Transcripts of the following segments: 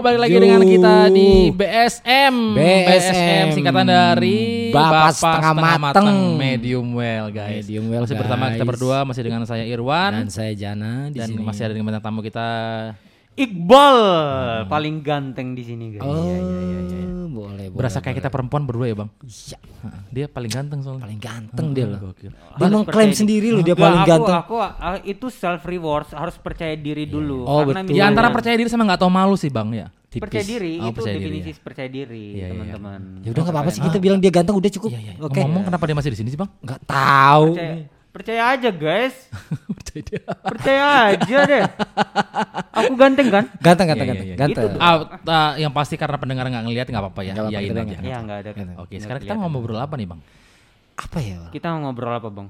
balik lagi dengan kita di BSM. BSM. singkatan dari Bapak setengah mateng. medium well guys. Medium well, masih bersama kita guys. berdua masih dengan saya Irwan Dan saya Jana di dan sini. masih ada dengan bintang tamu kita. Iqbal paling ganteng di sini guys. Oh, Iya, iya, iya, iya. boleh, boleh. Berasa kayak kita perempuan berdua ya, Bang? Iya, Heeh, Dia paling ganteng soalnya. paling ganteng dia loh. Gokil. Dia Harus mengklaim sendiri loh dia Enggak, paling aku, ganteng. Aku, ah, itu self reward harus percaya diri dulu. Oh, Karena betul. Di antara percaya diri sama nggak tahu malu sih, Bang ya. Tipis. percaya diri Oh, itu percaya diri, definisi ya. percaya diri Iya, iya, teman-teman. Ya udah nggak apa-apa sih kita bilang dia ganteng udah cukup. Iya, iya. Oke. Ngomong kenapa dia masih di sini sih, Bang? Nggak tahu. Percaya, percaya aja guys. Percaya dia. percaya aja deh. Aku ganteng kan? Ganteng, ganteng, Iya, ganteng. iya, iya. Ganteng. Gitu. Ah, ah, yang pasti karena pendengar nggak ngelihat nggak apa-apa ya. Nggak kita aja. nggak- Iya enggak ada. Oke, nggak sekarang kita mau ngobrol apa nih, Bang? Apa ya? Kita mau ngobrol apa, Bang?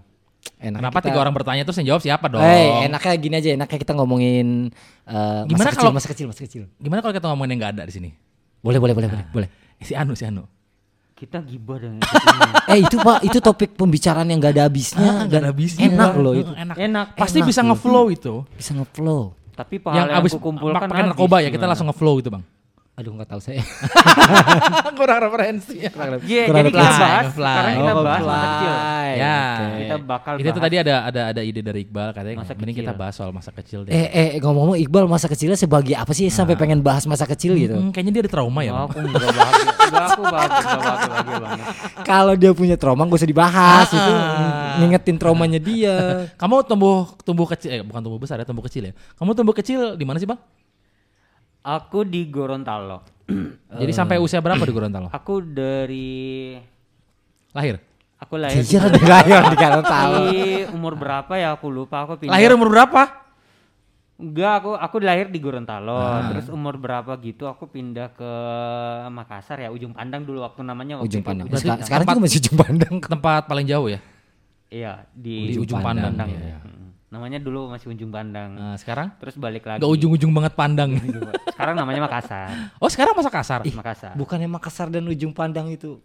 Enak Kenapa tiga orang bertanya terus yang jawab siapa dong? Eh, enaknya gini aja, enaknya kita ngomongin eh, Gimana masa kecil, kalau- masa kecil, masa kecil. Gimana kalau kita ngomongin yang nggak ada di sini? Boleh, boleh, boleh, boleh, boleh. Si Anu, si Anu. Kita gibah dengan. Eh itu pak, itu topik pembicaraan yang gak ada habisnya. Ah, nggak dan ada habisnya. Enak loh itu. Enak. Enak. Pasti Enak bisa ngeflow itu. Bisa ngeflow. Tapi yang pahala yang, abis aku kumpulkan pakai narkoba ya, kita langsung ngeflow gitu, Bang. Aduh nggak tahu saya. Kurang referensi. Iya, Kurang jadi kita bahas fly. sekarang kita Oh, bahas masa fly. kecil. Ya. Oke. Kita bakal Itu bahas tadi ada ada ada ide dari Iqbal katanya Masa mending kecil. kita bahas soal masa kecil deh. Eh eh ngomong-ngomong Iqbal masa kecilnya sebagai apa sih sampai pengen bahas masa kecil gitu? Hmm, kayaknya dia ada trauma ya, Oh, aku enggak bahagia. Aku bahagia, enggak bahagia, bahagia banget. Kalau dia punya trauma gak usah dibahas Ah. itu ngingetin traumanya dia. Kamu tumbuh tumbuh kecil eh bukan tumbuh besar ya, tumbuh kecil ya. Kamu tumbuh kecil di mana sih, Bang? Aku di Gorontalo. Jadi sampai usia berapa di Gorontalo? Aku dari Lahir. aku lahir Jujur di lahir di Gorontalo. di umur berapa ya aku lupa aku pindah. Lahir umur berapa? Enggak, aku aku lahir di Gorontalo. Ah. Terus umur berapa gitu aku pindah ke Makassar ya, Ujung Pandang dulu waktu namanya waktu Ujung itu. pandang. Berarti sekarang tempat- juga masih ujung pandang. Tempat paling jauh ya. Iya, di, Di Ujung Pandang, iya, iya. Mm. Namanya dulu masih Ujung Pandang. Nah, sekarang Terus balik lagi. Gak ujung-ujung banget pandang. Sekarang namanya Makassar. Oh sekarang masa kasar? Makassar. Bukannya Makassar dan ujung pandang itu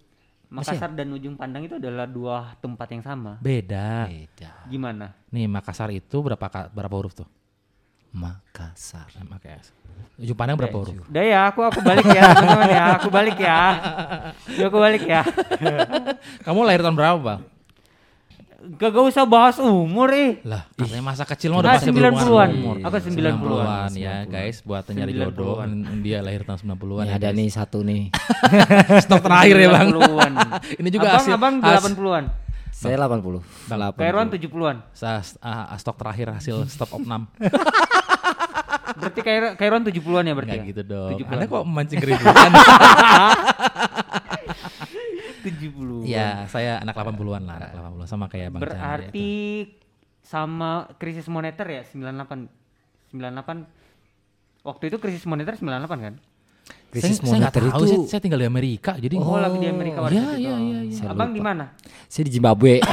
Makassar dan Ujung Pandang itu adalah dua tempat yang sama. Beda. beda. Gimana? Nih Makassar itu berapa berapa huruf tuh? Makassar. MKS. Ujung pandang berapa huruf? Udah ya, aku aku balik ya, teman-teman ya. Aku balik ya. Ya, aku balik ya. Kamu lahir tahun berapa, Bang? Gak usah bahas umur eh. Lah, katanya masa kecil mah udah Ah, pasti berhubungan 90-an. umur. Aku 90-an. ya, guys, buat nyari 90-an. jodoh dia lahir tahun 90-an. Ini ya, ada guys. nih satu nih. stok terakhir ya, Bang. 90-an. Ini juga abang, hasil abang has- 80-an. Saya 80. Bang, Kairuan 70-an. sa- ah, ah, stok terakhir hasil stop of 6. Berarti Kair- Kairuan 70-an ya berarti. Enggak ya? gitu dong. 70-an. Anda kok memancing keributan? 70. ya, saya anak 80-an lah, anak 80-an sama kayak Bang Chandra itu. Berarti sama krisis moneter ya 98 98 waktu itu krisis moneter 98 kan? Krisis saya, saya moneter tahu, itu saya, saya tinggal di Amerika, jadi Oh, lagi di Amerika Iya, saat itu. iya, iya, iya. Saya Abang di mana? saya di Zimbabwe.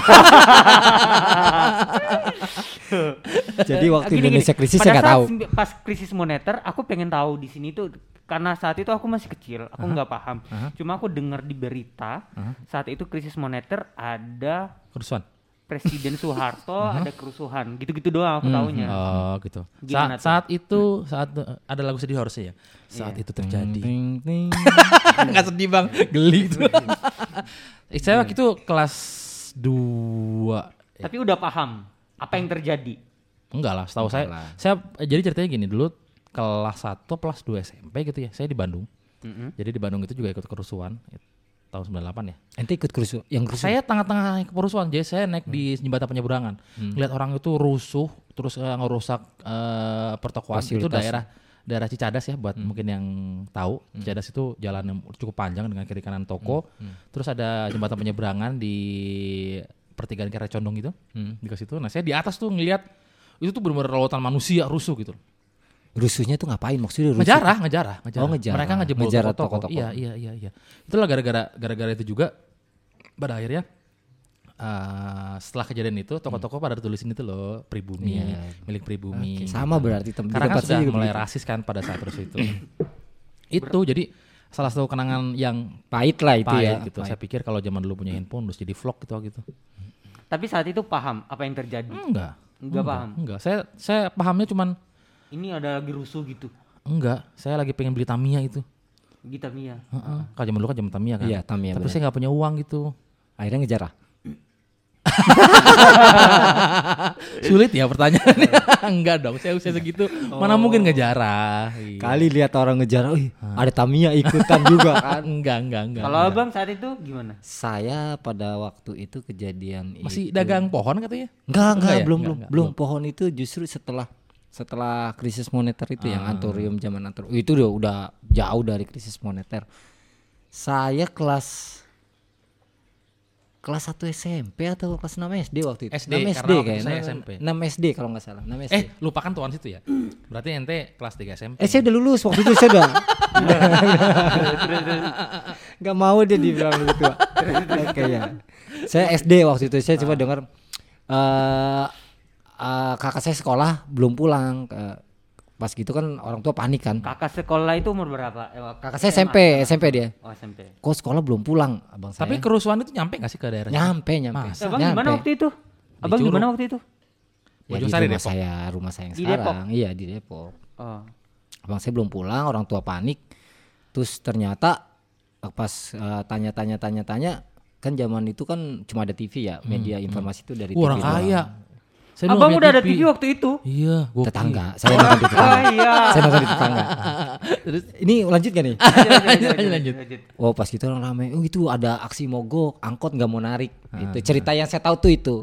Jadi waktu gini, Indonesia gini. krisis Pada saya nggak tahu. Pas krisis moneter, aku pengen tahu di sini tuh karena saat itu aku masih kecil, aku nggak paham. Cuma aku dengar di berita saat itu krisis moneter ada kerusuhan. Presiden Soeharto ada kerusuhan, gitu-gitu doang aku taunya. Oh, gitu. Gimana Saat, saat tuh? itu saat eh, ada lagu sedih harusnya ya. Saat Iya. itu terjadi. Ting, ting. Enggak sedih, Bang. Geli itu. Eh, saya waktu itu kelas 2 Tapi udah paham apa yang terjadi. Enggak lah, setahu saya. lah. Saya jadi ceritanya gini, dulu kelas 1 kelas 2 SMP gitu ya. Saya di Bandung. Mm-mm. Jadi di Bandung itu juga ikut kerusuhan eh, tahun 98 ya. Ente ikut kerusuh, yang kerusuh. Saya tengah-tengah kerusuhan, jadi saya naik di Hmm. jembatan penyeberangan. Lihat orang itu rusuh, terus eh, ngerusak eh, pertokoan itu Fasilitas. daerah daerah Cicadas ya Hmm. buat mungkin yang tahu. Cicadas itu jalan yang cukup panjang dengan kiri kanan toko. Hmm. Terus ada jembatan penyeberangan di pertigaan Kira Condong gitu. Hmm. Di situ. Nah, saya di atas tuh ngelihat itu tuh benar-benar lautan manusia rusuh gitu. Rusuhnya tuh ngapain maksudnya rusuh? Ngejarah, ngejarah, ngejarah. Oh, ngejarah. Mereka ngejebol Ngejarah toko-toko. toko-toko. Iya, iya, iya, iya. Itulah gara-gara gara-gara itu juga pada akhirnya eh, setelah kejadian itu toko-toko pada tulisin itu loh pribumi, Iya. milik pribumi. Sama berarti tem- Karena kan sudah mulai begitu. rasis kan pada saat terus itu. itu jadi salah satu kenangan yang Pahit lah itu pahit ya. gitu. pahit. Saya pikir kalau zaman dulu punya handphone terus jadi vlog gitu gitu. Tapi saat itu paham apa yang terjadi. Enggak. Enggak paham. Enggak. Saya saya pahamnya cuman Ini ada lagi rusuh gitu. Enggak, saya lagi pengen beli Tamiya itu. Gita Mia. Heeh. Kalau zaman dulu kan zaman Tamiya kan. Iya, Tamiya, Tapi benar. saya nggak punya uang gitu. Akhirnya ngejar ah. Sulit ya pertanyaannya. Enggak dong, saya usia segitu mana mungkin ngejarah. Iya. Kali lihat orang ngejar, "Wih, ada Tamiya ikutan juga kan. enggak, enggak, enggak. Kalau abang saat itu gimana? Saya pada waktu itu kejadian Masih itu- dagang pohon katanya? Enggak, enggak, Enggak ya? belum, Enggak, belum, enggak, belum. Pohon itu justru setelah setelah krisis moneter itu yang antorium zaman antorium itu udah, udah jauh dari krisis moneter. Saya kelas kelas 1 SMP atau kelas 6 SD waktu itu. SD, 6 karena SD kayaknya. saya SMP. 6 SD kalau nggak salah, 6 SD. Eh, lupakan tuan situ ya. Berarti ente kelas 3 SMP. Eh saya udah lulus waktu itu saya udah nggak mau dia dibilang begitu Oke ya saya SD waktu itu saya coba dengar eh eh, kakak saya sekolah belum pulang Eh, pas gitu kan orang tua panik kan Kakak sekolah itu umur berapa? Eh, kakak saya SMA. SMP SMP dia Oh SMP. kok sekolah belum pulang abang saya Tapi kerusuhan itu nyampe gak sih ke daerah? nyampe nyampe Masa? Abang nyampe gimana waktu itu? Abang Curug. gimana waktu itu? ya, Bojong di rumah Depok? saya rumah saya yang Di sekarang iya di Depok Oh. abang saya belum pulang orang tua panik terus ternyata eh, pas eh, tanya-tanya tanya-tanya kan zaman itu kan cuma ada TV ya media informasi itu dari Wah, orang TV doang. kaya. Saya Abang nggak udah punya ada TV waktu itu? Iya, gokil. tetangga. Saya nonton di Oh tetangga iya. saya nonton di tetangga. Terus? Ini lanjut gak nih? Lanjut, lanjut. oh pas gitu orang rame. Oh itu ada aksi mogok angkot nggak mau narik. Ah, itu cerita yang saya tahu tuh itu.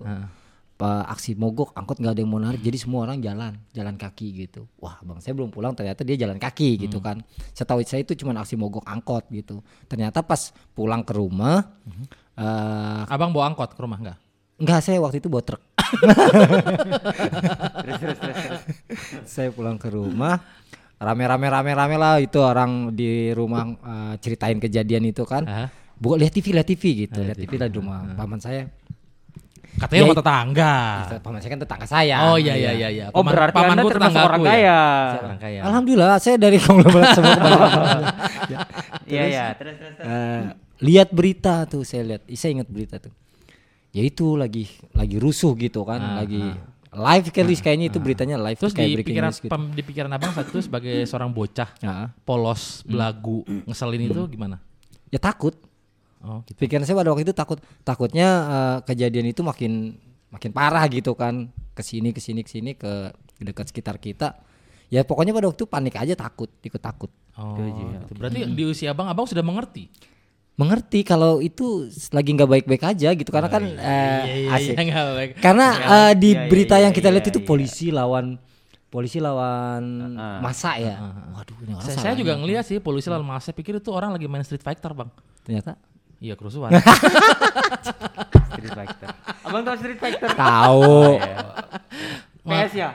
Pa- aksi mogok angkot nggak ada yang mau narik. Jadi semua orang jalan jalan kaki gitu. Wah bang saya belum pulang ternyata dia jalan kaki gitu Hmm. kan. Saya tahu saya itu cuma aksi mogok angkot gitu. Ternyata pas pulang ke rumah Hmm. eh Abang bawa angkot ke rumah enggak? enggak saya waktu itu bawa truk saya pulang ke rumah rame-rame rame-rame lah itu orang di rumah eh, ceritain kejadian itu kan Hah? buka lihat TV lihat TV gitu lihat TV lah di rumah paman saya Katanya Ya, rumah tetangga. paman saya kan tetangga saya Oh iya iya iya iya. Oh berarti anda pamanku termasuk tetanggaku orang ya. kaya. Orang kaya. alhamdulillah saya dari konglomerat semua. Iya iya. Terus terus. terus. Eh, lihat berita tuh saya lihat Ih, saya ingat berita tuh ya itu lagi lagi rusuh gitu kan lagi live kali kayaknya itu beritanya live Terus kayak di breaking pikiran news gitu. pem- di pikiran Abang saat itu sebagai seorang bocah Nah, polos, belagu, ngeselin itu gimana? ya takut. Oh, gitu. pikiran saya pada waktu itu takut. Takutnya eh, kejadian itu makin makin parah gitu kan. Ke sini ke sini ke sini ke dekat sekitar kita. Ya pokoknya pada waktu itu panik aja takut ikut takut. Oh, gitu. Berarti di usia Abang Abang sudah mengerti. Mengerti kalau itu lagi nggak baik-baik aja gitu. Karena kan eh, Iya, asik. iya, baik. karena eh, di iya, berita iya, yang kita iya, lihat itu iya. polisi lawan polisi lawan masa ya. Waduh ini orang Saya, juga ngeliat sih polisi lalu mas, saya pikir itu orang lagi main Street Fighter, Bang. ternyata? Iya, kerusuhan. Street Fighter. Abang tahu Street Fighter? tahu PS ya?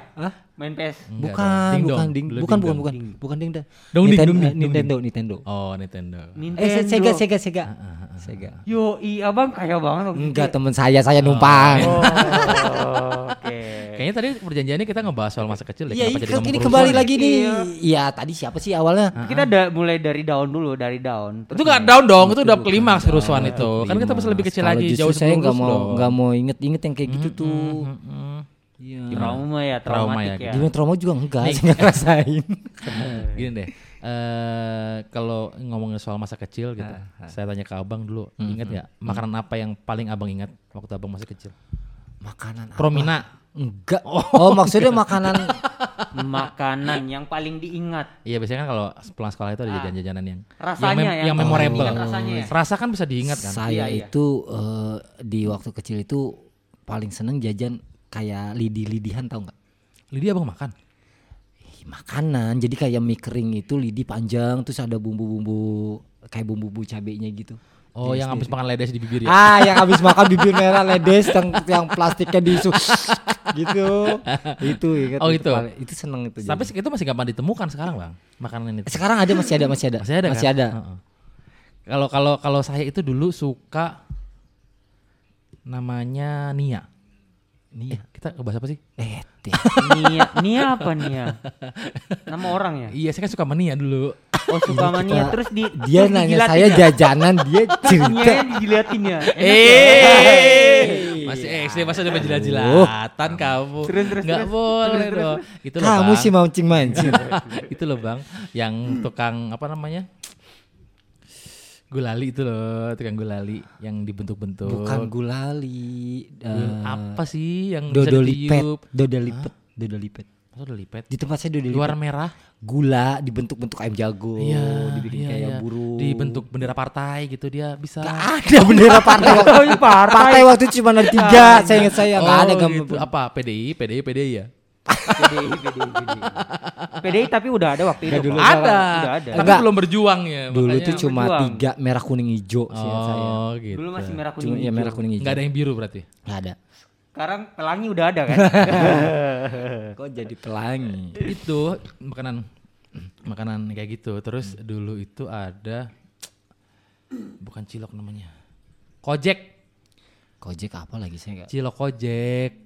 Main PS. Enggak bukan dong. Ding bukan ding bukan bukan bukan bukan ding dong Dong ding, Nintendo dong Nintendo Nintendo Oh, Nintendo. eh Se- Sega Sega Sega Ah, Sega Yo, i abang kaya banget enggak teman saya saya numpang Oh, Oke. Kayaknya tadi perjanjiannya kita ngebahas soal masa kecil deh. Iya, kenapa ini, kembali ya? lagi nih. Iya. Iya, tadi siapa sih awalnya? Kita ada mulai dari daun dulu, dari daun. Itu gak down dong, itu udah klimaks kerusuhan itu. Kan kita bisa lebih kecil lagi, jauh saya sebelum nggak rusuh mau nggak mau inget-inget yang kayak gitu tuh. Iya. trauma ya, Trauma ya, ya. Gimana trauma juga enggak, saya nggak ngerasain. Gini deh, eh kalau ngomongin soal masa kecil gitu, Ah, saya tanya ke abang dulu, ingat ya makanan apa yang paling abang ingat waktu abang masih kecil? Makanan apa? Promina. Enggak. Oh, maksudnya makanan Makanan yang paling diingat. Iya biasanya kan kalau pulang sekolah itu ada jajan-jajanan yang Rasanya yang, mem- yang- yang memorable. ingat rasanya ya? Rasa kan bisa diingat kan? saya Iya, iya. itu eh, di waktu kecil itu paling seneng jajan kayak lidi-lidihan tau nggak? Lidi abang makan. Makanan, jadi kayak mie kering itu lidi panjang, terus ada bumbu-bumbu kayak bumbu-bumbu cabenya gitu. Oh yang habis makan ledes di bibir ya? Ah, yang habis makan bibir merah ledes yang yang plastiknya diisu gitu. Itu ingat Oh, itu. paling- Itu seneng itu. Tapi jadi. itu masih gampang ditemukan sekarang bang, makanan itu. sekarang ada masih ada masih ada. Masih ada Masih kan? ada. Kalau kalau kalau saya itu dulu suka namanya Nia. Nia. Kita ngebahas apa sih? Eh, teh. Nia, Nia apa Nia? Nama orang ya? Iya, saya kan suka sama Nia dulu. Oh suka sama Nia terus di dia terus nanya dijilatin saya ya? jajanan, dia Nia cerita. ya. Enak ya? Eh, Masih SD masa udah jilat-jilatan kamu. Nggak boleh dong. Itu loh, Kamu sih mancing-mancing. itu loh bang, yang tukang apa namanya? Gulali itu loh, tukang gulali yang dibentuk-bentuk. Bukan gulali. Gul- eh, apa sih yang Dodolipet. Dodolipet. Dodolipet. Masa udah lipet? Di tempat saya dodolipet. Luar merah. gula dibentuk-bentuk ayam jago, Iya, dibikin iya, kayak iya. burung. Dibentuk bendera partai gitu dia bisa. ada bendera partai. Partai. partai waktu cuma ada tiga, saya ingat saya ada Oh, gambar. gitu. Apa PDI, PDI, PDI ya? PDI, PDI, PDI. PDI tapi udah ada waktu itu. Dulu. Ada, Udah ada. tapi Enggak. belum berjuang ya. Dulu tuh cuma berjuang. tiga merah kuning hijau sih saya. Oh gitu. Dulu masih merah Cuma kuning. ya hijau. merah kuning hijau. Nggak ada yang biru berarti. Nggak ada. Sekarang pelangi udah ada kan? Kok jadi pelangi? itu makanan makanan kayak gitu. Terus dulu itu ada bukan cilok namanya. Kojek, Kojek apa lagi saya nggak? cilok kojek.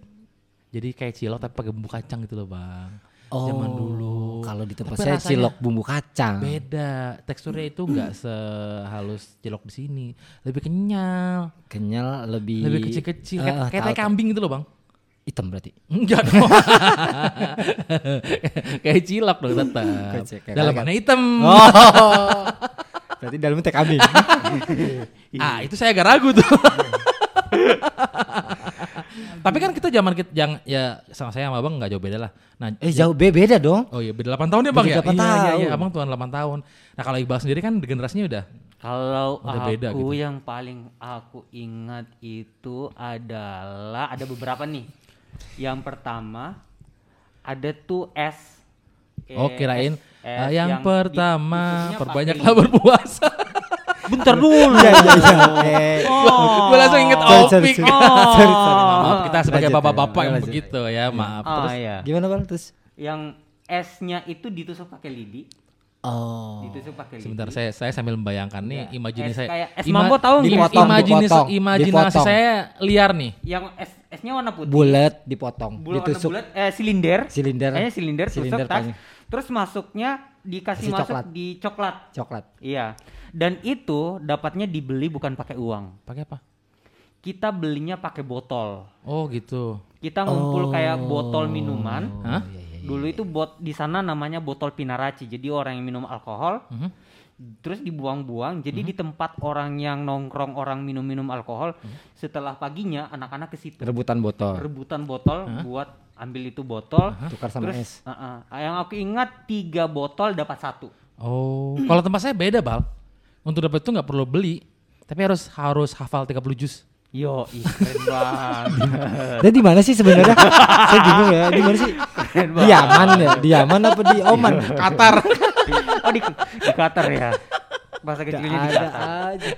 Jadi kayak cilok tapi pakai bumbu kacang gitu loh, Bang. Zaman dulu. Kalau di tempat Tapi saya cilok bumbu kacang. Beda, teksturnya itu nggak sehalus cilok di sini, lebih kenyal, Kenyal lebih lebih kecil-kecil, Eh, kayak, eh, tai kambing gitu loh bang. Hitam berarti. Enggak dong. kayak cilok dong tetap. Dalamannya hitam. Oh. berarti dalamnya teh kambing. Ah itu saya agak ragu tuh. Tapi kan kita zaman kita yang ya sama saya sama abang nggak jauh beda lah. Nah, eh jauh be- beda dong. Oh iya beda 8 tahun ya bang Beda ya? 8 iya, iya, iya, tahun. abang tuan 8 tahun. Nah kalau Iqbal sendiri kan generasinya udah Kalau Udah aku beda gitu. yang paling aku ingat itu adalah ada beberapa nih. Yang pertama ada tuh S. Oh Eh, kirain S- eh, S yang, pertama perbanyaklah berpuasa. Bentar dulu. Iya iya iya. Eh, Oh. Gue langsung inget Sorry, sorry, Opik. sorry. Oh. Sorry, sorry, maaf. Maaf kita sebagai bapak-bapak ya, yang begitu ya maaf. Oh Terus iya. Gimana bang terus? Yang S-nya itu ditusuk pakai lidi. Oh. Ditusuk pakai lidi. sebentar saya saya sambil membayangkan nih Ya, imajinasi es saya. kayak es mambo tahu nggak? Dipotong, imajinasi dipotong, imajinasi dipotong. saya liar nih. Yang S S-nya warna putih. Bulat dipotong, Bulat ditusuk. bulat eh silinder. Silinder. Kayaknya silinder, Silinder tusuk tas. Terus masuknya dikasih Kasih masuk coklat. di coklat. Coklat. Iya. Dan itu dapatnya dibeli bukan pakai uang. Pakai apa? Kita belinya pakai botol. Oh gitu. Kita ngumpul kayak botol minuman. Hah? Dulu itu bot di sana namanya botol pinaraci. Jadi orang yang minum alkohol Mhm. terus dibuang-buang. Jadi di tempat orang yang nongkrong orang minum-minum alkohol, setelah paginya anak-anak ke situ Rebutan botol. rebutan botol buat ambil itu botol. Tukar sama Terus es. uh-uh. yang aku ingat tiga botol dapat satu. Oh, kalau tempat saya beda bal. Untuk dapat itu nggak perlu beli, tapi harus harus hafal 30 juz. Yo, ih, keren banget. Dan di mana sih sebenarnya? Saya bingung ya. Di mana sih? Di Yaman ya? Di Yaman apa di Oman? Qatar. oh di, di Qatar ya. Bahasa kecilnya di ada Qatar. aja.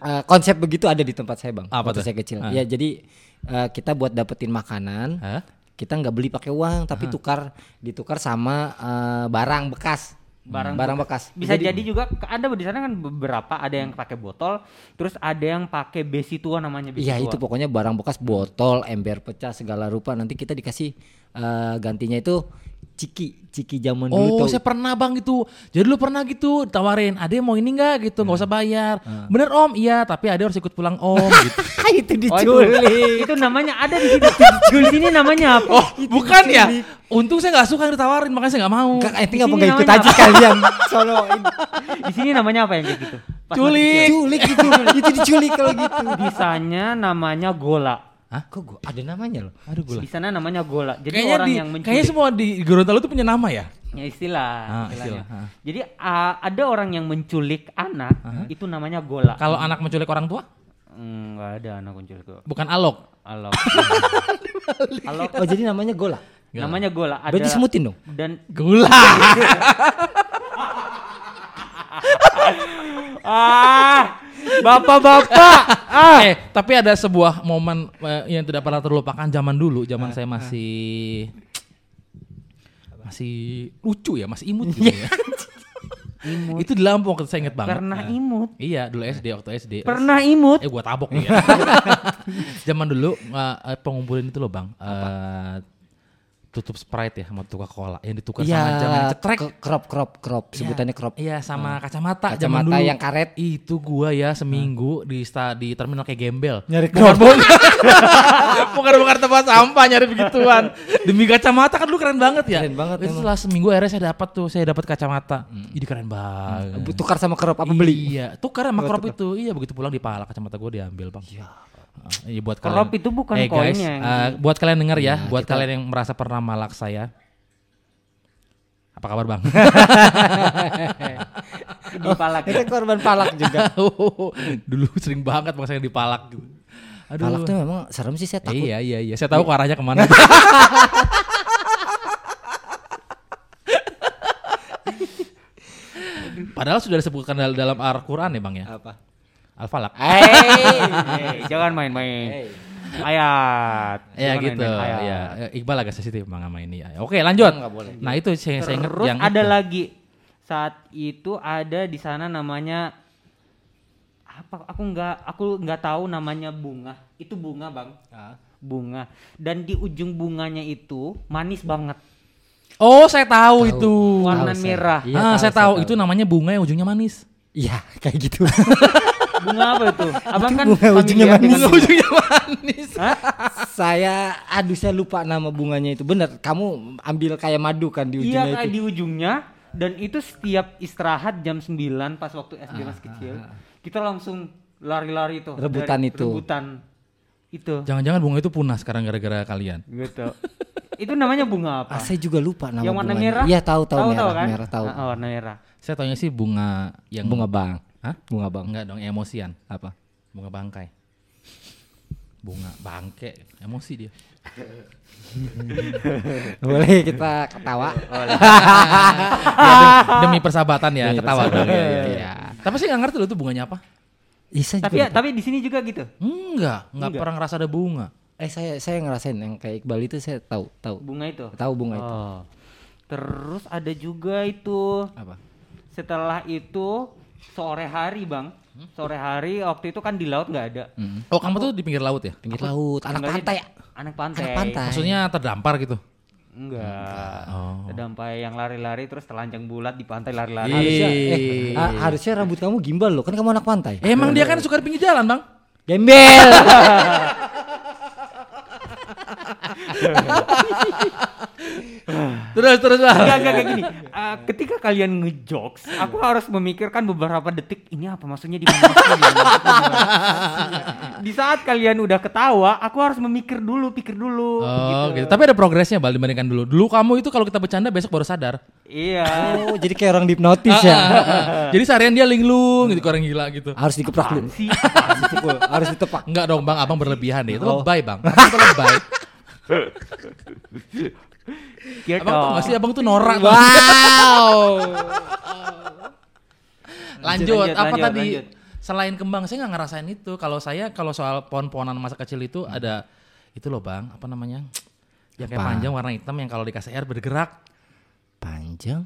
Eh, konsep begitu ada di tempat saya bang. Apa waktu tuh? saya kecil. Ah. Ya jadi eh, kita buat dapetin makanan, Hah? kita nggak beli pakai uang, tapi tukar ditukar sama eh, barang bekas. Barang barang bekas. Bisa jadi, juga ke- ada di sana kan beberapa ada yang pakai botol, terus ada yang pakai besi tua namanya besi Iya itu pokoknya barang bekas botol, ember pecah segala rupa. Nanti kita dikasih eh, gantinya itu ciki, ciki zaman Oh, dulu tuh. saya pernah bang gitu. Jadi lu pernah gitu tawarin, ada mau ini nggak gitu, nggak usah bayar. Bener om, iya, tapi ada harus ikut pulang om gitu. itu Oh, itu, diculik. itu namanya ada di sini. di sini namanya apa? Oh, bukan ya? Untung saya nggak suka yang ditawarin, makanya saya nggak mau. Enggak, itu Di ngapa sini nggak ikut namanya aja kalian? Sono Di sini namanya apa yang kayak gitu? Pas Culik. Culik itu, itu diculik kalau gitu. Di sana namanya gola. Hah? Kok gua ada namanya loh? Aduh gue Di sana namanya gola. Jadi Kayaknya orang di, yang menculik. kayaknya semua di Gorontalo itu punya nama ya? Ya istilah. Ah, istilahnya. istilah, ah. Jadi ah, ada orang yang menculik anak, itu namanya gola. Kalau anak menculik orang tua, Enggak ada anak menculik bukan alok. Alok. Alok. Oh jadi namanya gola. Namanya gola. Ada Berarti semutin dong. dan Gula. ah bapak-bapak ah eh, tapi ada sebuah momen eh, yang tidak pernah terlupakan zaman dulu, zaman saya masih masih lucu ya, masih imut gitu ya. Itu di Lampung waktu saya inget banget. pernah Nah, imut Iya, dulu SD waktu SD. pernah imut Eh gua tabok nih ya. Zaman dulu uh, uh, pengumpulan itu loh bang. Uh, tutup Sprite ya sama Coca-Cola yang ditukar Iya, sama jam yang cetrek. crop crop crop sebutannya crop. Iya sama kacamata, zaman Kacamata dulu. yang karet. Itu gua ya seminggu di sta, di terminal kayak gembel. Nyari bukan bukan bukan bukan tempat sampah nyari begituan. Demi kacamata kan lu keren banget ya. Keren banget Itu setelah seminggu akhirnya saya dapat tuh, saya dapat kacamata. Ini keren banget. Tukar sama crop apa beli? Iya, tukar sama crop itu. Iya, begitu pulang dipalak kacamata gua diambil, Bang. Iya. Iya buat Crop kalian. itu bukan eh, guys, koinnya yang- eh, buat kalian denger ya, Iya, buat kita- kalian yang merasa pernah malak saya. Apa kabar, Bang? di palak Itu korban palak juga. Dulu sering banget bang saya dipalak gitu. Aduh. Palak tuh memang serem sih saya takut. Iya iya iya. Saya tahu kok arahnya ke mana. Padahal sudah disebutkan dal- dalam Al-Quran ya bang ya. Apa? Al-Falak. Hei, jangan main-main. Ayat. Ya Jangan gitu. main-main ayat. Ya. Iqbal agak sensitif sama ini. Ya. Oke lanjut. Boleh. Nah itu saya, saya ingat yang ada itu. lagi saat itu ada di sana namanya apa? Aku nggak aku nggak tahu namanya bunga. Itu bunga bang. Bunga. Dan di ujung bunganya itu manis banget. Oh saya tahu, itu. Warna Tahu saya. merah. Iya, ah tahu, saya saya tahu tahu. itu namanya bunga yang ujungnya manis. Iya, kayak gitu. Bunga apa itu? Abang kan bunga ujungnya manis. bunga. ujungnya manis. Hah? saya aduh saya lupa nama bunganya itu. Bener, kamu ambil kayak madu kan di Iya ujungnya kayak itu. di ujungnya dan itu setiap istirahat jam 9 pas waktu SD masih kecil. Kita langsung lari-lari itu. Rebutan itu. Rebutan itu. Jangan-jangan bunga itu punah sekarang gara-gara kalian. Gitu. itu namanya bunga apa? Ah, saya juga lupa nama yang warna bunganya. merah? Iya, tahu tahu merah, kan? merah tahu. Ah, warna merah. Saya taunya sih bunga yang Bunga bang. Hah? Bunga bang. Enggak dong, emosian. Apa? Bunga bangkai. Bunga bangke, emosi dia. Boleh kita ketawa. Ya, demi, persahabatan ya, Demi ketawa persahabatan, Iya, iya, iya. Tapi sih nggak ngerti loh itu bunganya apa. Tapi ya, tapi di sini juga gitu. Enggak, enggak Enggak. pernah ngerasa ada bunga. Eh saya saya ngerasain yang kayak Iqbal itu saya tahu tahu Bunga itu. tahu bunga itu. Oh. Terus ada juga itu Apa? setelah itu sore hari, Bang. Sore hari waktu itu kan di laut nggak ada. Oh, kamu tuh di pinggir laut ya? Pinggir laut, anak pantai. di- Anak pantai. Anak pantai. Maksudnya terdampar gitu. Enggak. Oh. Sampai yang lari-lari terus telanjang bulat di pantai lari-lari. Harusnya, eh, harusnya rambut kamu gimbal loh, kan kamu anak pantai. Emang dia kan suka di pinggir jalan, Bang. Gembel. Terus terus lah. Enggak, enggak kayak gini. Eh, ketika kalian ngejokes, aku harus memikirkan beberapa detik ini apa maksudnya di mana di mana, maksudnya di mana. Di saat kalian udah ketawa, aku harus memikir dulu, pikir dulu. Oh, gitu. Tapi ada progresnya Bal dibandingkan dulu. Dulu kamu itu kalau kita bercanda besok baru sadar. Iya. oh, jadi kayak orang dihipnotis ya. Jadi seharian dia linglung gitu, orang gila gitu. Harus dikeprak dulu. Sih. Harus ditepak. Enggak dong bang, abang berlebihan deh. Itu Oh. lebay bang. Abang itu lebay. Gitu. Abang tuh nggak sih, abang tuh norak. Wow. Lanjut, Lanjut, apa lanjut, tadi? lanjut. Selain kembang, saya nggak ngerasain itu. Kalau saya, kalau soal pohon-pohonan masa kecil itu ada itu loh bang, apa namanya? Yang kayak panjang warna hitam yang kalau dikasih air bergerak. Panjang,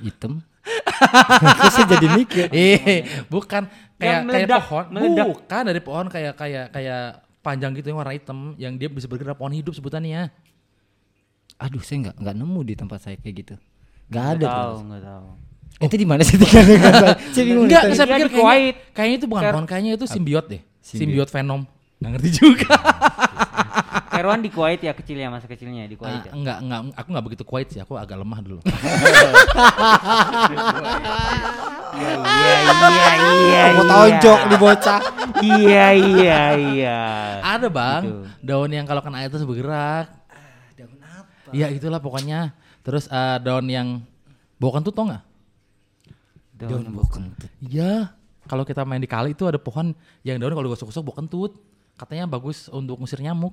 hitam. Terus saya jadi mikir. Eh, bukan kayak Yang kayak meledak, pohon, meledak. bukan dari pohon kayak kayak kayak panjang gitu yang warna hitam yang dia bisa bergerak pohon hidup sebutannya. Aduh, saya nggak nggak nemu di tempat saya kayak gitu. Nggak ada. Tahu, tuh. enggak tahu. Itu di mana sih dengan saya? Bingung. Enggak, nih, saya pikir kayaknya, Kuwait. kayaknya itu bukan pohon, kayaknya itu simbiot deh. Simbiot. Simbiot venom. Nggak ngerti juga. Erwan di Kuwait ya kecil ya masa kecilnya di Ah, Kuwait. ya? enggak, enggak, aku enggak begitu kuat sih, aku agak lemah dulu. Iya iya iya iya. Mau tonjok di bocah. Iya iya iya. Ada bang, Gitu. daun yang kalau kena air terus bergerak. Daun apa? Ya itulah pokoknya. Terus eh, daun yang bau kentut tau nggak? Daun bau kentut. Iya, kalau kita main di kali itu ada pohon yang daun kalau digosok-gosok bau kentut. Katanya bagus untuk ngusir nyamuk.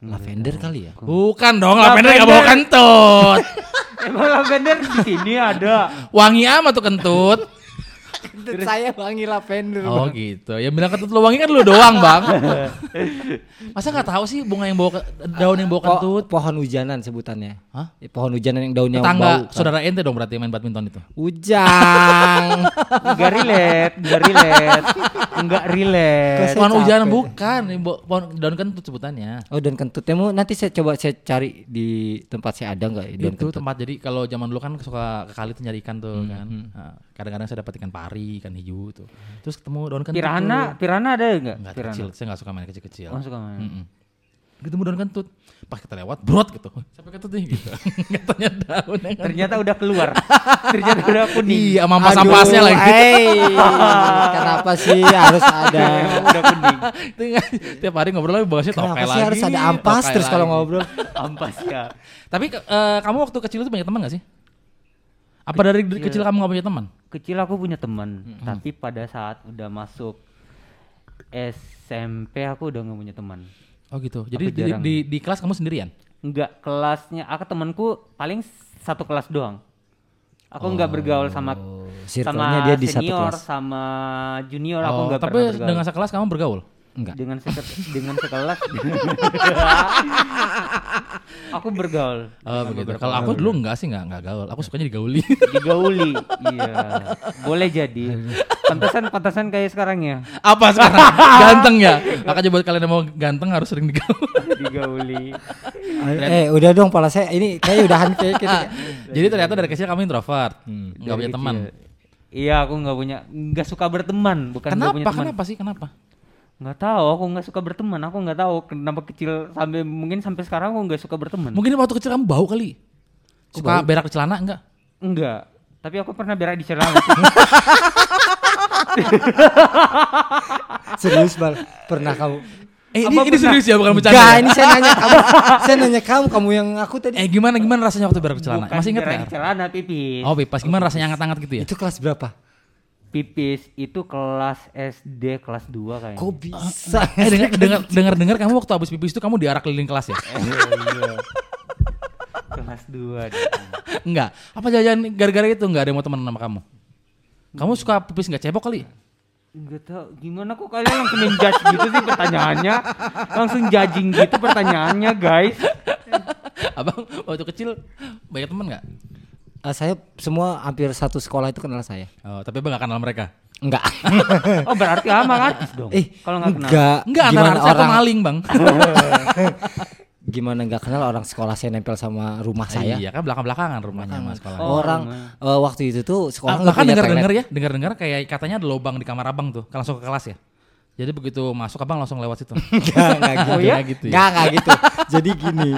Lavender kali ya? Bukan dong, lavender nggak bau kentut. Emang lavender di sini ada. Wangi amat tuh kentut. Kentut saya wangi lavender. Oh Bang. gitu. Ya bilang kentut lu wangi kan lu doang bang. Masa nggak tahu sih bunga yang bawa daun yang bawa Po- kentut? pohon hujanan sebutannya. Hah? Eh, Pohon hujanan yang daunnya bau. Tetangga kan. saudara ente dong berarti main badminton itu. Ujang. Enggak relate, enggak relate. Enggak relate. Pohon hujan capek. bukan, pohon daun kentut sebutannya. oh daun kentutnya mau nanti saya coba saya cari di tempat saya ada nggak ya daun itu kentut. tempat jadi kalau zaman dulu kan suka ke kali tuh nyari ikan tuh Hmm, kan. Nah, kadang-kadang saya dapat ikan pari, ikan hiu tuh. Terus ketemu daun kentut. Pirana, tuh. pirana ada enggak? Enggak Pirana. kecil, saya nggak suka main kecil-kecil. Oh, suka main. Mm-mm. Ketemu daun kentut. Pas kita lewat, brot gitu. Sampai kentut nih gitu. Katanya daun yang kan. Ternyata udah keluar. Ternyata udah kuning. Iya, sama ampas-ampasnya Aduh, lagi. eh, kenapa sih harus ada? Udah kuning. Kan tiap hari ngobrol lagi bahasnya tokai lagi. sih harus ada ampas terus kalau ngobrol? Ampas ya. Tapi eh, kamu waktu kecil itu banyak teman gak sih? Apa dari dari kecil kamu gak punya teman? Kecil aku punya teman, tapi pada saat udah masuk SMP aku udah nggak punya teman. Oh gitu. Jadi Aku di, di, di kelas kamu sendirian? Enggak kelasnya, aku temanku paling satu kelas doang. Aku nggak bergaul sama Oh, sama dia di satu senior, kelas. sama junior aku Oh, nggak tapi pernah bergaul. dengan sekelas kamu bergaul? Enggak. dengan seke- dengan sekelas aku bergaul Oh begitu. Kalau aku dulu enggak sih enggak enggak gaul. Aku sukanya digauli. digauli iya boleh jadi pantasan pantasan kayak sekarang ya Apa sekarang? ganteng ya? Makanya buat kalian yang mau ganteng harus sering digauli. digauli Eh udah dong pala saya ini kayak udahan kayak gitu. Jadi ternyata dari kecil kamu introvert. Enggak Dari punya teman. iya aku nggak punya nggak suka berteman bukan Kenapa? punya teman Kenapa sih? Kenapa? Nggak tahu aku nggak suka berteman aku nggak tahu kenapa kecil sampai mungkin sampai sekarang aku nggak suka berteman Mungkin waktu kecil kamu bau kali. Suka berak di celana enggak? enggak tapi aku pernah berak di celana. Serius bal pernah kamu? Eh ini, ini serius ya bukan bercanda. Enggak, ya? ini saya nanya kamu. saya nanya kamu, kamu yang aku tadi. Eh gimana gimana rasanya waktu berak di celana? Bukan Masih ingat berak nggak? di celana pipis Oh pipas gimana rasanya hangat-hangat gitu ya? Itu kelas berapa? Pipis itu kelas SD kelas 2 kayaknya Kok bisa? Eh dengar dengar dengar dengar kamu waktu habis pipis itu kamu diarak keliling kelas ya? iya. kelas 2 Enggak. Apa jajan gara-gara itu enggak ada yang mau teman sama kamu? Kamu suka pipis enggak cebok kali? Enggak tahu gimana kok kalian langsung menjudge gitu sih pertanyaannya langsung judging gitu pertanyaannya guys Abang waktu kecil banyak teman enggak? Eh, saya semua hampir satu sekolah itu kenal saya. Oh, tapi abang gak kenal mereka. Enggak. oh berarti ama artis dong eh, kalau nggak kenal enggak. Enggak, antara gimana artis atau orang maling, Bang. gimana enggak kenal orang sekolah saya nempel sama rumah saya. Iya, kan belakang-belakangan rumahnya sama sekolah. Oh, orang eh, waktu itu tuh sekolah Ah, nggak bahkan dengar-dengar toilet. ya, dengar-dengar kayak katanya ada lubang di kamar abang tuh, kan langsung ke kelas ya. Jadi begitu masuk abang langsung lewat situ. Enggak, enggak gitu. Oh ya? Kayak gitu ya? Enggak, enggak gitu. Jadi gini.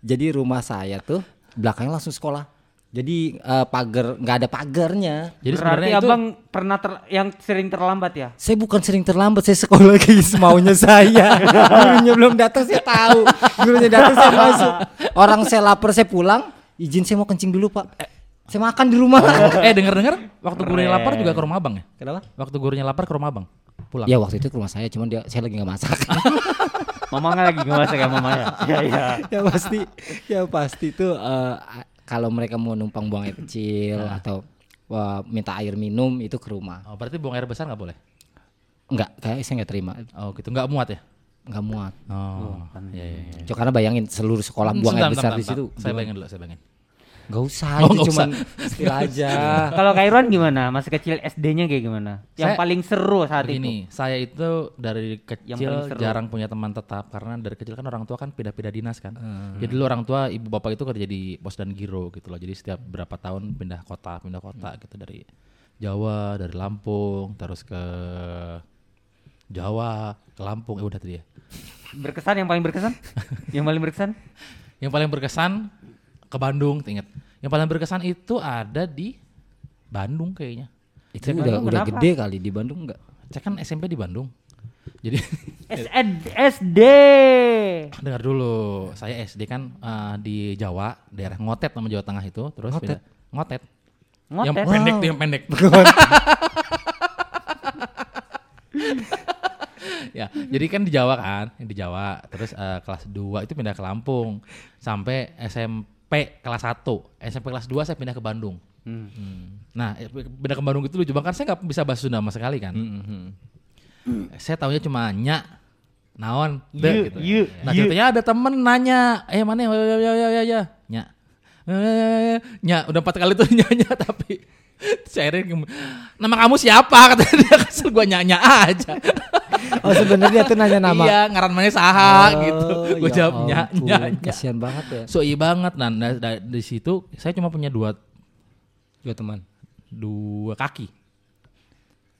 Jadi rumah saya tuh belakangnya langsung sekolah. Jadi eh, pagar enggak ada pagarnya. Jadi berarti sebenarnya itu abang pernah ter- yang sering terlambat ya Saya bukan sering terlambat, saya sekolah kayak semaunya saya. Gurunya belum datang saya tahu. Gurunya datang saya masuk. Orang saya lapar saya pulang, izin saya mau kencing dulu, Pak. Saya makan di rumah. eh dengar-dengar waktu gurunya lapar juga ke rumah abang ya? Kenapa? Waktu gurunya lapar ke rumah abang. Pulang. Ya waktu itu ke rumah saya, cuman dia saya lagi nggak masak. mama nggak lagi nggak masak ya mama ya iya iya ya pasti, ya pasti tuh eh, kalau mereka mau numpang buang air kecil atau wah, minta air minum itu ke rumah. Oh, berarti buang air besar nggak boleh? Enggak, kayak saya nggak terima, Oh gitu, nggak muat ya? nggak muat. Oh, iya iya. iya. Cuma karena bayangin seluruh sekolah buang Sebentar, air besar sebentar, di situ. sebentar. Saya bayangin dulu, saya bayangin. Gak usah, Oh, itu cuman istilah aja. kalau Kairon gimana masih kecil SD-nya kayak gimana yang Saya- paling seru saat itu Begini, saya itu dari Yang kecil jarang punya teman tetap karena dari kecil kan orang tua kan pindah-pindah dinas kan. Hmm. Jadi dulu orang tua ibu bapak itu kerja di pos dan giro gitu loh. Jadi setiap berapa tahun pindah kota, pindah kota Hmm. gitu dari Jawa, dari Lampung, terus ke Jawa, ke Lampung, eh udah tadi ya. berkesan yang paling berkesan yang paling berkesan Yang paling berkesan ke Bandung, inget. Yang paling berkesan itu ada di Bandung kayaknya. itu Di udah Bandung udah kenapa? gede kali di Bandung enggak? Saya kan SMP di Bandung. Jadi SD SD dengar dulu, saya SD kan eh, di Jawa, daerah Ngotet nama Jawa Tengah itu, terus Ngotet? pindah- Ngotet. Ngotet. Yang pendek tuh yang pendek. ya, jadi kan di Jawa kan, di Jawa, terus eh, kelas 2 itu pindah ke Lampung sampai SMP kelas 1. SMP kelas 2 saya pindah ke Bandung. Hmm. Nah, eh, pindah ke Bandung itu lucu banget kan saya nggak bisa bahasa Sunda sama sekali kan. Saya taunya cuma nya naon deh Ye, gitu. ye, nah, ye. ceritanya ada temen nanya, "Eh, mana ya ya ya ya ya, ya." Nya. Eh, nya udah empat kali tuh nyanya tapi akhirnya, nama kamu siapa kata dia kesel gua nyanya aja Oh sebenarnya tuh nanya nama. iya ngaran mana saha Oh, gitu gue ya jawab nya ampun, nya nya. Kasihan banget ya. so iya banget nah, nah, da- di situ saya cuma punya dua Dua teman. dua kaki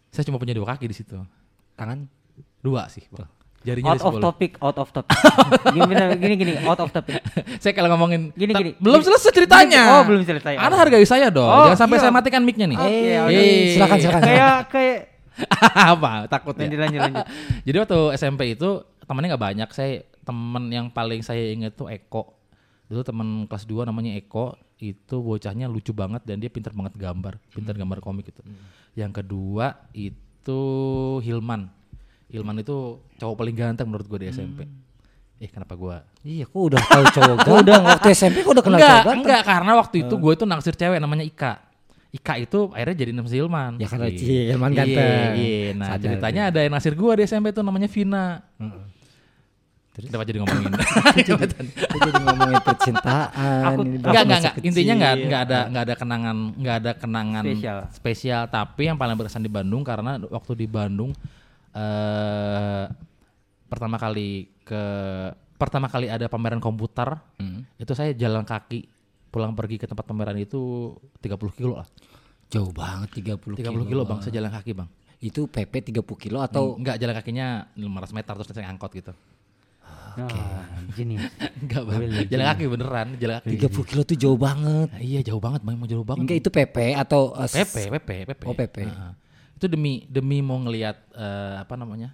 saya cuma punya dua kaki di situ Tangan. dua sih Bang. Jarinya Out ada of 10. topic, out of topic. gini, gini, gini, out of topic. saya kalau ngomongin Gini, gini. belum Gini. selesai ceritanya Oh, belum selesai. Anda hargai saya dong Oh, jangan sampai iya. saya matikan mic-nya nih Oke, Eh, oke. Silakan, silakan. Kayak, kayak, apa takut ya lanjut, lanjut, lanjut. Jadi waktu SMP itu temannya nggak banyak. Saya teman yang paling saya ingat tuh Eko. Dulu teman kelas 2 namanya Eko. Itu bocahnya lucu banget dan dia pintar banget gambar, pintar gambar komik itu. Yang kedua itu Hilman. Hilman itu cowok paling ganteng menurut gue di SMP. Eh kenapa gua? Iya, kok udah tahu cowok ganteng. udah waktu SMP kok udah kenal enggak, cowok ganteng. enggak karena waktu itu gue itu naksir cewek namanya Ika. Ika itu akhirnya jadi nama si Hilman. Ya, karena Iya. si Hilman Iya, ganteng. Iya, nah Sadar ceritanya ada yang naksir gue di SMP itu namanya Vina. Terus kenapa jadi ngomongin? Kita jadi ngomongin percintaan. Aku- aku enggak, enggak, enggak. Intinya enggak enggak ada enggak ada kenangan enggak ada kenangan Spesial. spesial, tapi yang paling berkesan di Bandung karena waktu di Bandung eh pertama kali ke pertama kali ada pameran komputer, itu saya jalan kaki pulang pergi ke tempat pameran itu 30 kilo lah. Jauh banget 30, 30 kilo, Bang, saya jalan kaki, Bang. Itu PP 30 kilo atau enggak jalan kakinya 500 meter terus saya angkot gitu. Nah, jenius. Enggak, Bang. Jalan kaki beneran, jalan kaki. 30 kilo tuh jauh banget. Nah, iya jauh banget, Bang, mau jauh banget. Enggak itu PP atau uh, s- PP, PP, PP. Oh, PP. Heeh. Itu demi demi mau ngelihat eh, apa namanya?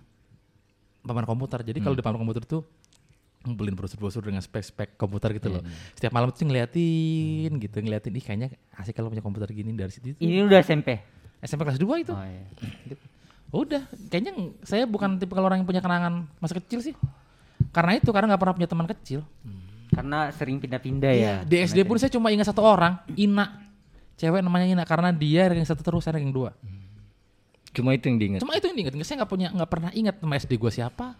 pameran komputer. Jadi kalau di pameran komputer tuh ngumpulin brosur-brosur dengan spek-spek komputer gitu loh. Setiap malam tuh ngeliatin gitu, ngeliatin ih kayaknya asik kalau punya komputer gini dari situ. itu. Ini udah SMP. SMP kelas 2 itu. Oh, iya. Gitu. Udah, kayaknya saya bukan tipe orang yang punya kenangan masa kecil sih. Karena itu karena nggak pernah punya teman kecil. Karena sering pindah-pindah ya. Di SD pun saya cuma ingat satu orang, Ina. Cewek namanya Ina karena dia ranking satu terus, saya ranking dua. Cuma itu yang diingat. Cuma itu yang diingat. Saya nggak punya nggak pernah ingat nama SD gue siapa.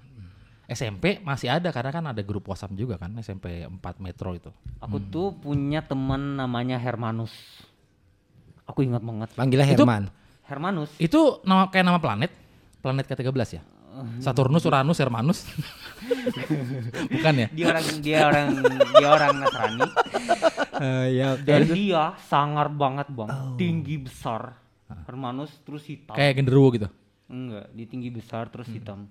SMP masih ada karena kan ada grup WhatsApp juga kan SMP 4 Metro itu. Aku tuh punya teman namanya Hermanus. Aku ingat banget. Panggilnya Itu- Herman. Hermanus. Itu nama kayak nama planet, planet ke-13 ya. Saturnus, Uranus, Hermanus. Bukan ya? Dia orang dia orang dia orang Nasrani Eh, ya. dan dia sangar banget, Bang. Tinggi besar. Hermanus terus hitam. Kayak genderuwo gitu. Enggak, dia tinggi besar terus hitam.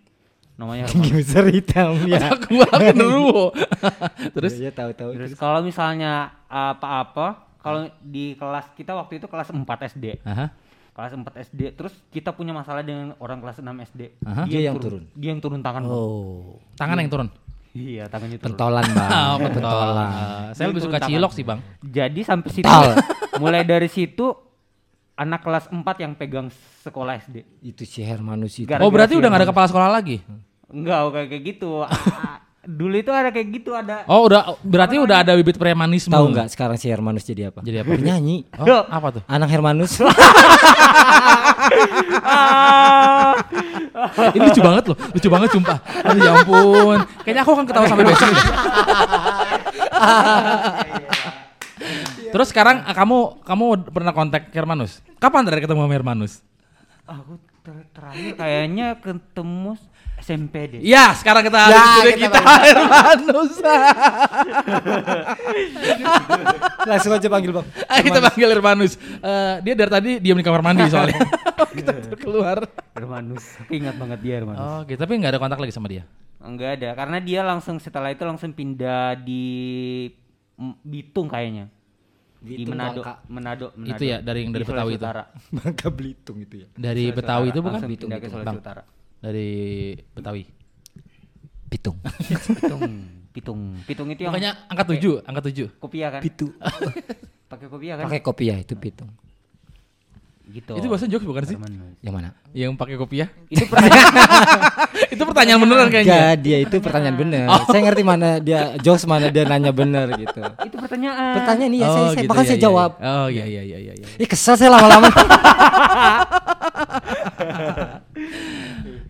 Namanya Tinggi Hermanus. besar hitam ya. Gua genderuwo. Terus ya tahu-tahu. Terus kalau misalnya apa-apa, kalau di kelas kita waktu itu kelas 4 SD. Aha. Kelas 4 SD, terus kita punya masalah dengan orang kelas 6 SD. Aha. Dia yang turun. Dia yang turun tangan. Bang. Oh, Tangan yang turun. Iya, tangannya turun. pentolan bang. Oh, pentolan. Saya lebih Turun suka tangan. cilok sih, Bang. Jadi sampai situ mulai dari situ anak kelas 4 yang pegang sekolah SD. Itu si Hermanus itu. Gara- Oh, berarti si udah nggak ada kepala sekolah lagi. Enggak, kayak kayak gitu. Ah, Dulu itu ada kayak gitu ada. Oh, udah berarti udah ada bibit premanisme. Tahu nggak sekarang si Hermanus jadi apa? Jadi apa? Penyanyi. Oh, apa tuh? Anak Hermanus. Ini lucu banget loh, lucu banget sumpah. Aduh ya ampun. Kayaknya aku akan ketawa sampai besok. Deh. Terus sekarang ah, kamu kamu pernah kontak Hermanus? Kapan terakhir ketemu sama Hermanus? Aku ter- terakhir kayaknya ketemu SMP deh. Ya, sekarang kita Ya, sudah kita kita Hermanus. Langsung aja panggil bang. Ayo kita panggil Hermanus. Eh, dia dari tadi diam di kamar mandi soalnya. kita keluar. Hermanus. Aku ingat banget dia Hermanus. Oh, gitu. Tapi nggak ada kontak lagi sama dia. Enggak ada, karena dia langsung setelah itu langsung pindah di Bitung kayaknya. Di Bitung, Manado. Manado, Manado. Itu ya, dari yang dari Di Sulawesi Betawi itu? Bangka Belitung itu ya. Dari Sulawesi Betawi Utara. itu bukan? Langsung Bitung, ke Bitung, Sulawesi Bang. Utara. Dari Betawi. Pitung. Pitung, Pitung, Pitung itu yang Makanya angka tujuh, angka tujuh. kopiah kan? Pitu. Pakai kopiah kan? Pakai kopi ya itu pitung. Gitu. Itu bahasa jokes bukan sih? Yang mana? Yang pakai kopiah? Itu pertanyaan itu pertanyaan beneran kayaknya. Enggak, dia itu pertanyaan bener. Saya ngerti mana dia jokes mana dia nanya bener gitu. itu pertanyaan. Pertanyaan iya saya, saya gitu, bahkan iya, saya iya, jawab. iya. Oh iya iya iya iya. iya. Ih kesel saya lama-lama.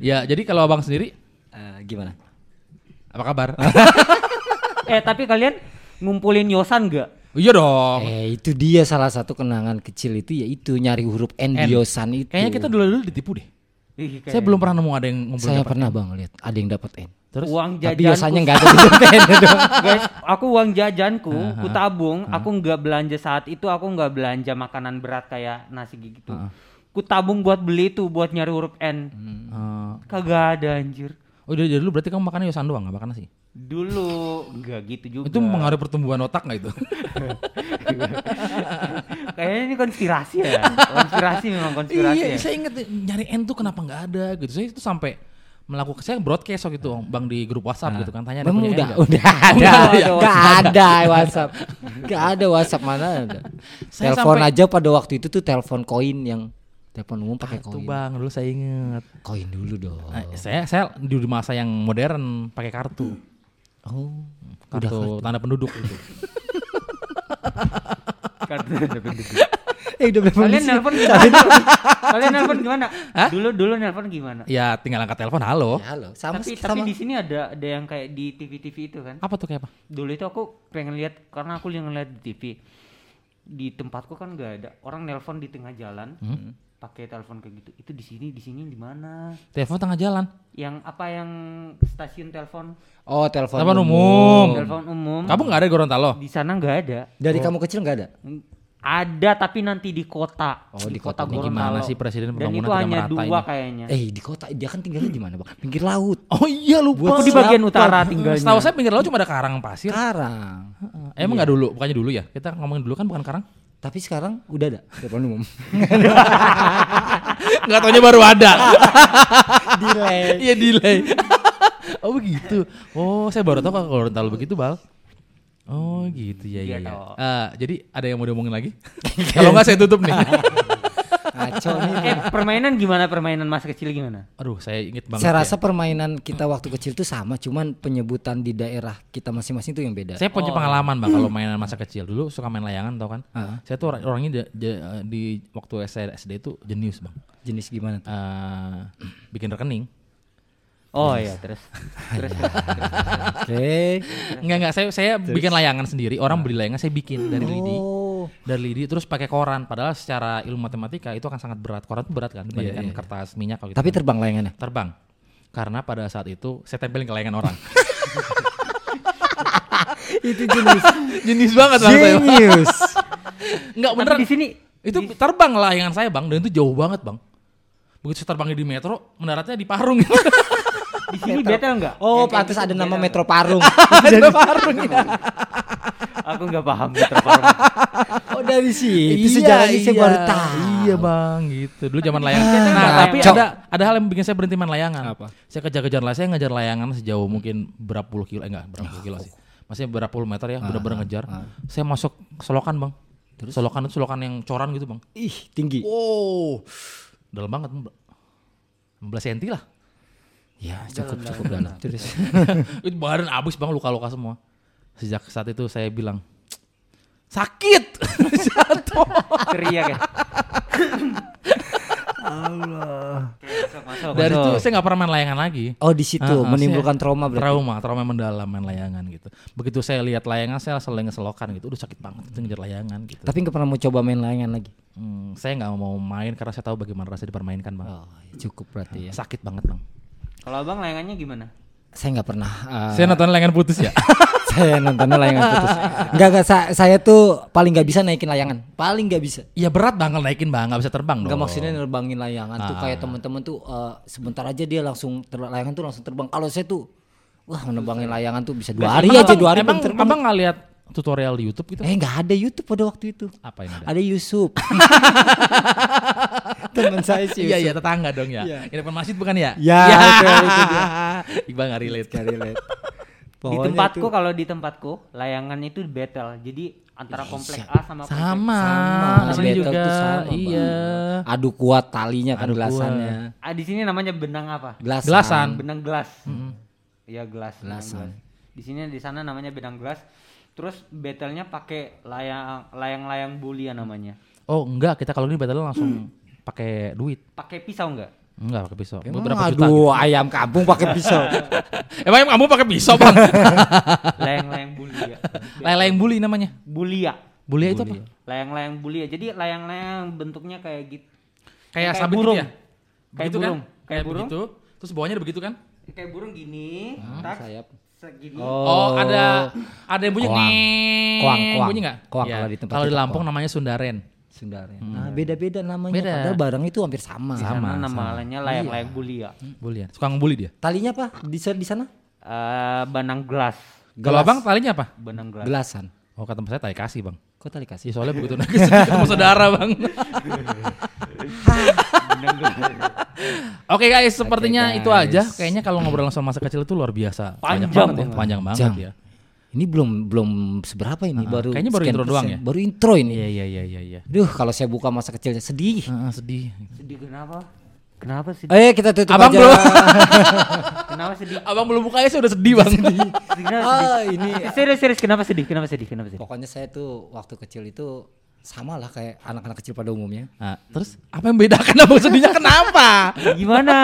Ya, jadi kalau Abang sendiri Eh, gimana? apa kabar? Eh tapi kalian ngumpulin yosan gak? Iya dong. Eh itu dia salah satu kenangan kecil itu yaitu nyari huruf N N. diosan itu. Kayaknya kita dulu-dulu ditipu deh. Ih, kayak Saya belum pernah nemu ada yang ngumpulin saya pernah bang lihat ada yang dapat N. Terus uang Tapi jajanku. biasanya nggak ada dong. Guys, aku uang jajanku, ku tabung, aku nggak belanja saat itu, aku nggak belanja makanan berat kayak nasi gitu. Ku tabung buat beli itu, buat nyari huruf N. Eh, Kagak ada anjir. Oh dari dulu berarti kamu makannya yosan doang, nggak makan nasi? Dulu nggak gitu juga. Itu mempengaruhi pertumbuhan otak nggak itu? Kayaknya ini konspirasi ya. konspirasi memang konspirasi. iya, ya. saya inget nyari N tuh kenapa nggak ada gitu. Saya itu sampai melakukan saya broadcast waktu itu bang di grup WhatsApp gitu kan tanya Bang punya udah nggak? udah ada. Nggak ada. WhatsApp. Nggak ada WhatsApp mana ada. Saya Telepon sampai- aja pada waktu itu tuh telepon koin yang telepon umum pakai koin. bang, dulu saya inget. Koin dulu dong. Nah, saya saya di masa yang modern pakai kartu, Oh. kartu tanda penduduk gitu. Kartu tanda penduduk. Eh udah berapa Kalian nelpon gimana? Kalian nelpon gimana? Dulu dulu nelpon gimana? Ya tinggal angkat telepon, halo. Ya, halo. Sama tapi sama. tapi di sini ada ada yang kayak di TV-TV itu kan. Apa tuh kayak apa? Dulu itu aku pengen lihat karena aku yang ngeliat di TV. Di tempatku kan nggak ada orang nelpon di tengah jalan. Pakai telepon kayak gitu. Itu di sini di sini di mana? Telepon tengah jalan. Yang apa yang stasiun telepon? Oh, telepon, Telepon umum. Telepon umum. Kamu nggak ada di Gorontalo? Di sana nggak ada. Dari kamu kecil nggak ada? Ada tapi nanti di kota. Oh, di kota. Ini gimana Gorontalo. sih presiden Dan itu hanya dua ini? kayaknya. Eh di kota dia kan tinggalnya di mana bang? Pinggir laut. Oh iya lupa. Aku di bagian utara tinggalnya. Setahu saya pinggir laut cuma ada karang pasir. Sekarang. Eh, Emang nggak dulu? Bukannya dulu ya? Kita ngomongin dulu kan bukan karang? Tapi sekarang udah ada telepon umum. Nggak taunya baru ada. Delay. Iya delay. oh begitu. Oh saya baru tahu kalau Gorontalo begitu bal. Oh gitu ya ya. Iya, ya. Eh, jadi ada yang mau diomongin lagi? kalau nggak saya tutup nih. Ngaco nih. Eh permainan gimana permainan masa kecil gimana? Aduh saya inget banget. Saya ya. rasa permainan kita waktu kecil tuh sama, cuman penyebutan di daerah kita masing-masing tuh yang beda. Saya punya pengalaman bang kalau mainan masa kecil dulu suka main layangan tau kan? Ah. Saya tuh orang- orangnya di, di, di waktu SD, SD itu jenius bang. Jenis gimana tuh? Eh, bikin rekening. Oh iya terus terus terus. Oke. Enggak enggak saya saya bikin layangan sendiri. Orang beli layangan saya bikin dari lidi. Oh. Dari lidi terus pakai koran. Padahal secara ilmu matematika itu akan sangat berat. Koran itu berat kan dibandingkan kertas minyak kalau gitu. Tapi terbang layangannya. terbang. Karena pada saat itu saya tempelin ke layangan orang. Itu jenis Jenis banget bang saya. genius. Enggak Tapi beneran. di sini Itu terbang layangan saya bang dan itu jauh banget bang. Begitu saya terbangnya di metro, mendaratnya di Parung. di sini betel enggak? Oh, pantas gitu ada nama Metro Parung. Ada Parung ya. Aku nggak paham Metro Parung. oh, dari situ Iya, sejarahnya saya iya. baru tahu. Iya bang, gitu. Dulu zaman layangan. Kita Nah, nggak tapi Cok. ada ada hal yang bikin saya berhenti main layangan. Apa? Saya kejar-kejar lah, saya ngejar layangan sejauh mungkin berapa puluh kilo, eh enggak berapa puluh kilo sih. Maksudnya berapa puluh meter ya, bener-bener ngejar. Saya masuk selokan bang. Terus selokan itu selokan yang coran gitu bang. Ih, tinggi. Wow, dalam banget, 15 cm lah. Ya, cukup cukup dalam. Terus itu badan abis bang, luka-luka semua. Sejak saat itu saya bilang sakit, jatuh. Teriak ya. Allah. Masuk, masuk, Dari itu saya nggak pernah main layangan lagi. Oh, di situ ah, menimbulkan trauma berarti. Trauma, trauma mendalam main layangan gitu. Begitu saya lihat layangan saya langsung ngeselokan gitu. Udah sakit banget itu ngejar layangan gitu. Tapi nggak pernah mau coba main layangan lagi. Hmm, saya nggak mau main karena saya tahu bagaimana rasanya dipermainkan bang. Oh, cukup berarti ya. Sakit banget bang. Kalau abang layangannya gimana? Saya nggak pernah. uh, Saya nonton layangan putus ya. saya nontonnya layangan putus. Enggak enggak sa- saya tuh paling nggak bisa naikin layangan. Paling nggak bisa. Iya berat bang kalau naikin bang, nggak bisa terbang dong. Enggak maksudnya nerbangin layangan tuh Ah. kayak teman-teman tuh uh, sebentar aja dia langsung ter- layangan tuh langsung terbang. Kalau saya tuh wah nerbangin layangan tuh bisa dua hari Emang aja dua hari Emang terbang. abang nggak lihat tutorial di YouTube gitu? Eh nggak ada YouTube pada waktu itu. Apa ini ada? Ada Yusuf. Teman saya sih. Iya iya tetangga dong ya. Iya. Ini depan masjid bukan ya? Ya, itu dia. Iqbal nggak relate. Nggak relate. di tempatku kalau di tempatku layangan itu battle. Jadi antara komplek A sama komplek Sama. Sama, sini battle juga. tuh sama, Bang. iya. Adu kuat talinya kan Adu kuat. gelasannya. Ah, di sini namanya benang apa? Gelasan. Gelasan. Benang gelas. Iya gelas. benang Gelasan. gelas. Di sini di sana namanya benang gelas. Terus battle-nya pakai layang layang-layang bulia namanya. Oh enggak, kita kalau ini battle langsung pakai duit. Pakai pisau enggak? Enggak pakai pisau. Emang Beberapa juta. aduh ayam kampung pakai pisau. Emang kamu pakai pisau bang? Layang-layang bulia. Layang buli namanya. Bulia. Bulia itu apa? Layang-layang bulia. Jadi layang-layang bentuknya kayak gitu. Kayak Kayak sabit burung. gitu ya? Kayak Begitu burung. Kan? Kayak Kayak burung. begitu. Terus bawahnya ada begitu kan? Kayak burung gini. tak, sayap. Segini. Oh, ada ada yang bunyi Koang. Koang, koang. Bunyi enggak? Koang kalau di tempat Kalau di Lampung koang. namanya Sundaren. Sundaren. Nah, beda-beda namanya. Beda. Padahal barang itu hampir sama. Di sana namanya layang-layang bulia. Bulian. Suka ngebully dia. Talinya apa? Di di sana? Eh, benang gelas. Kalau abang talinya apa? Benang gelas. Gelasan. Oh kata saya tali kasih bang. Kok tali Ya, kasih? soalnya begitu nangis ketemu saudara bang. benang gelas. Oke guys, sepertinya guys. itu aja. Kayaknya kalau ngobrol langsung masa kecil itu luar biasa. Banyak Panjang banget ya. Panjang banget Jam. ya. Ini belum belum seberapa ini baru kayaknya baru intro doang ya? Baru intro ini. Iya iya iya iya. iya. Duh, kalau saya buka masa kecilnya sedih. Ah, sedih. Sedih kenapa? Kenapa sedih? Eh, kita tutup Abang aja. belum. Kenapa sedih? Abang belum buka aja udah sedih bang. Sedih, Kenapa sedih? ah, ini Eh, Serius serius kenapa sedih? Kenapa sedih? Kenapa sedih? pokoknya saya tuh waktu kecil itu sama lah kayak anak-anak kecil pada umumnya. Nah, terus apa yang bedakan abang sedihnya kenapa? Gimana?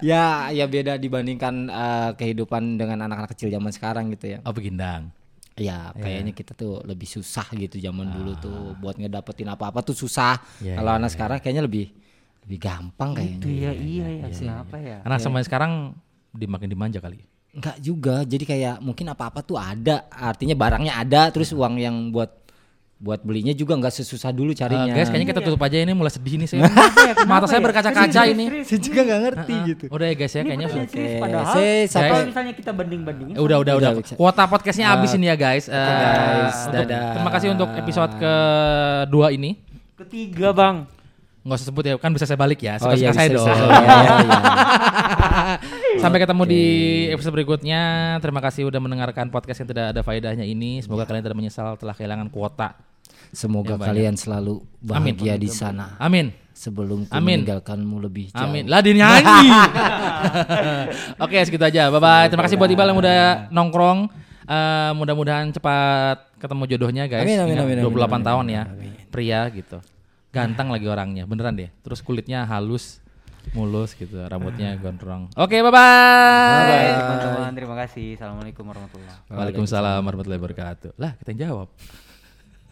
ya, ya beda dibandingkan eh, kehidupan dengan anak-anak kecil zaman sekarang gitu ya. Oh begindang. Ya, kayaknya kita tuh lebih susah gitu zaman dulu tuh buat ngedapetin apa-apa tuh susah. Iya, Kalau anak sekarang kayaknya lebih lebih gampang kayaknya. Itu ya iya ya. Kenapa ya? Karena sama sekarang dimakin dimanja kali. Enggak juga. Jadi kayak mungkin apa-apa tuh ada. Artinya barangnya ada terus uang yang buat buat belinya juga nggak sesusah dulu Eh, carinya. guys, kayaknya kita tutup aja ini mulai sedih nih saya. Kenapa Mata saya ya? berkaca-kaca ini. saya juga nggak ngerti gitu. Udah ya guys ya, kayaknya Oke, padahal saya kalau misalnya kita banding-bandingin udah udah Udah. Kuota podcastnya habis ini ya guys. Eh, guys, untuk- dadah. Terima kasih untuk episode kedua ini. ketiga bang Nggak usah sebut ya, kan bisa saya balik ya. Oh Suka iya, suka saya dong. bisa. Iya, iya, iya. Sampai ketemu di episode berikutnya. Terima kasih udah mendengarkan podcast yang tidak ada faedahnya ini. Semoga kalian tidak menyesal telah kehilangan kuota. Semoga kalian selalu bahagia di sana. Amin. Sebelum ku Amin. meninggalkanmu lebih jauh. Amin. Lah dia nyanyi. Oke, segitu aja. Bye bye. Terima kasih buat Iqbal yang udah nongkrong. Eh, mudah-mudahan cepat ketemu jodohnya guys. Amin, amin, Ingat, amin, 28 amin, tahun amin, ya. Pria gitu. Ganteng lagi orangnya, beneran deh. Terus kulitnya halus, mulus gitu, rambutnya gondrong. Oke, bye bye. Bye teman-teman terima kasih assalamualaikum warahmatullahi Waalaikumsalam warahmatullahi wabarakatuh. Lah, kita yang jawab.